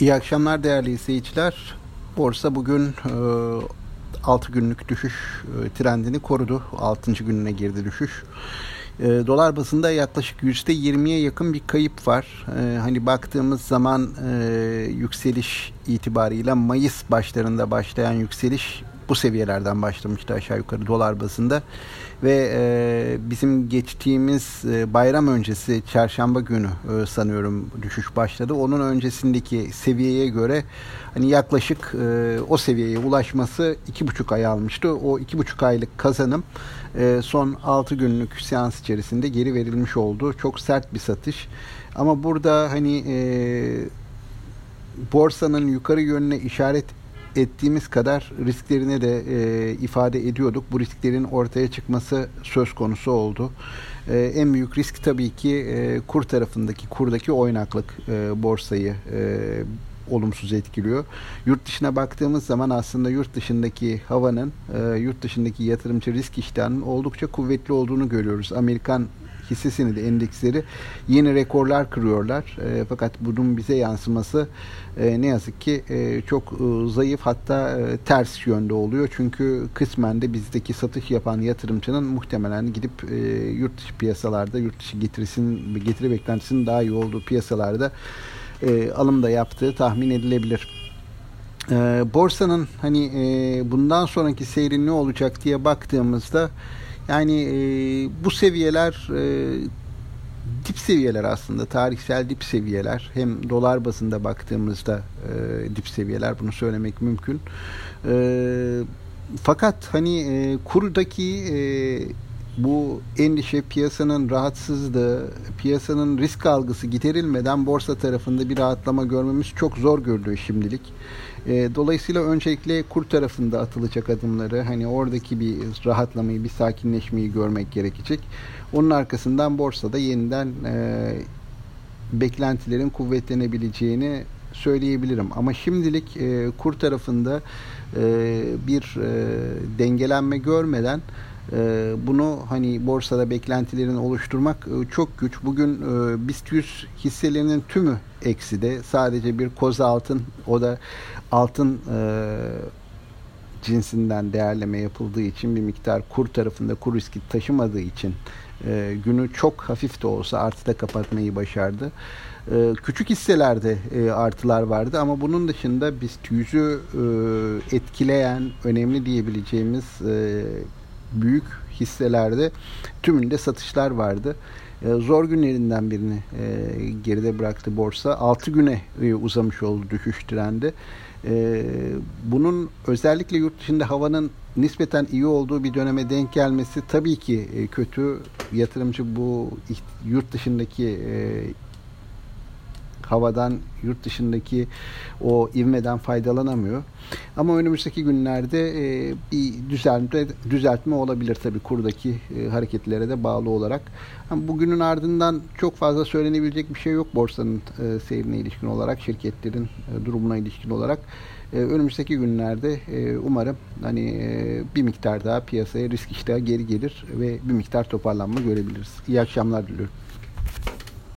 İyi akşamlar değerli izleyiciler. Borsa bugün e, 6 günlük düşüş e, trendini korudu. 6. gününe girdi düşüş. E, dolar bazında yaklaşık %20'ye yakın bir kayıp var. E, hani baktığımız zaman e, yükseliş itibariyle Mayıs başlarında başlayan yükseliş bu seviyelerden başlamıştı aşağı yukarı dolar bazında ve e, bizim geçtiğimiz e, bayram öncesi çarşamba günü e, sanıyorum düşüş başladı. Onun öncesindeki seviyeye göre hani yaklaşık e, o seviyeye ulaşması iki buçuk ay almıştı. O iki buçuk aylık kazanım e, son altı günlük seans içerisinde geri verilmiş oldu. Çok sert bir satış. Ama burada hani e, borsanın yukarı yönüne işaret ettiğimiz kadar risklerini de e, ifade ediyorduk. Bu risklerin ortaya çıkması söz konusu oldu. E, en büyük risk tabii ki e, kur tarafındaki, kurdaki oynaklık e, borsayı e, olumsuz etkiliyor. Yurt dışına baktığımız zaman aslında yurt dışındaki havanın, e, yurt dışındaki yatırımcı risk iştahının oldukça kuvvetli olduğunu görüyoruz. Amerikan hissesini de endeksleri yeni rekorlar kırıyorlar. E, fakat bunun bize yansıması e, ne yazık ki e, çok e, zayıf hatta e, ters yönde oluyor. Çünkü kısmen de bizdeki satış yapan yatırımcının muhtemelen gidip e, yurt dışı piyasalarda yurt dışı getirisinin getiri beklentisinin daha iyi olduğu piyasalarda e, alımda yaptığı tahmin edilebilir. E, borsanın hani e, bundan sonraki seyri ne olacak diye baktığımızda yani e, bu seviyeler e, dip seviyeler aslında tarihsel dip seviyeler hem dolar bazında baktığımızda e, dip seviyeler bunu söylemek mümkün. E, fakat hani e, kurdaki e, bu endişe piyasanın rahatsızlığı, piyasanın risk algısı giderilmeden borsa tarafında bir rahatlama görmemiz çok zor görülüyor şimdilik. E, dolayısıyla öncelikle kur tarafında atılacak adımları hani oradaki bir rahatlamayı, bir sakinleşmeyi görmek gerekecek. Onun arkasından borsada yeniden e, beklentilerin kuvvetlenebileceğini söyleyebilirim. Ama şimdilik e, kur tarafında e, bir e, dengelenme görmeden bunu hani borsada beklentilerini oluşturmak e, çok güç. Bugün e, BIST 100 hisselerinin tümü ekside. Sadece bir koz altın o da altın e, cinsinden değerleme yapıldığı için bir miktar kur tarafında kur riski taşımadığı için günü çok hafif de olsa artıda kapatmayı başardı. Küçük hisselerde artılar vardı ama bunun dışında biz yüzü e, etkileyen önemli diyebileceğimiz büyük hisselerde tümünde satışlar vardı. E, zor günlerinden birini e, geride bıraktı borsa. 6 güne e, uzamış oldu düşüş trendi. Bunun özellikle yurt dışında havanın nispeten iyi olduğu bir döneme denk gelmesi tabii ki kötü. Yatırımcı bu yurt dışındaki havadan yurt dışındaki o ivmeden faydalanamıyor. Ama önümüzdeki günlerde e, bir düzeltme, düzeltme olabilir tabii kurdaki e, hareketlere de bağlı olarak. Ama bugünün ardından çok fazla söylenebilecek bir şey yok borsanın e, seyrine ilişkin olarak, şirketlerin e, durumuna ilişkin olarak. E, önümüzdeki günlerde e, umarım hani e, bir miktar daha piyasaya risk iştahı geri gelir ve bir miktar toparlanma görebiliriz. İyi akşamlar diliyorum.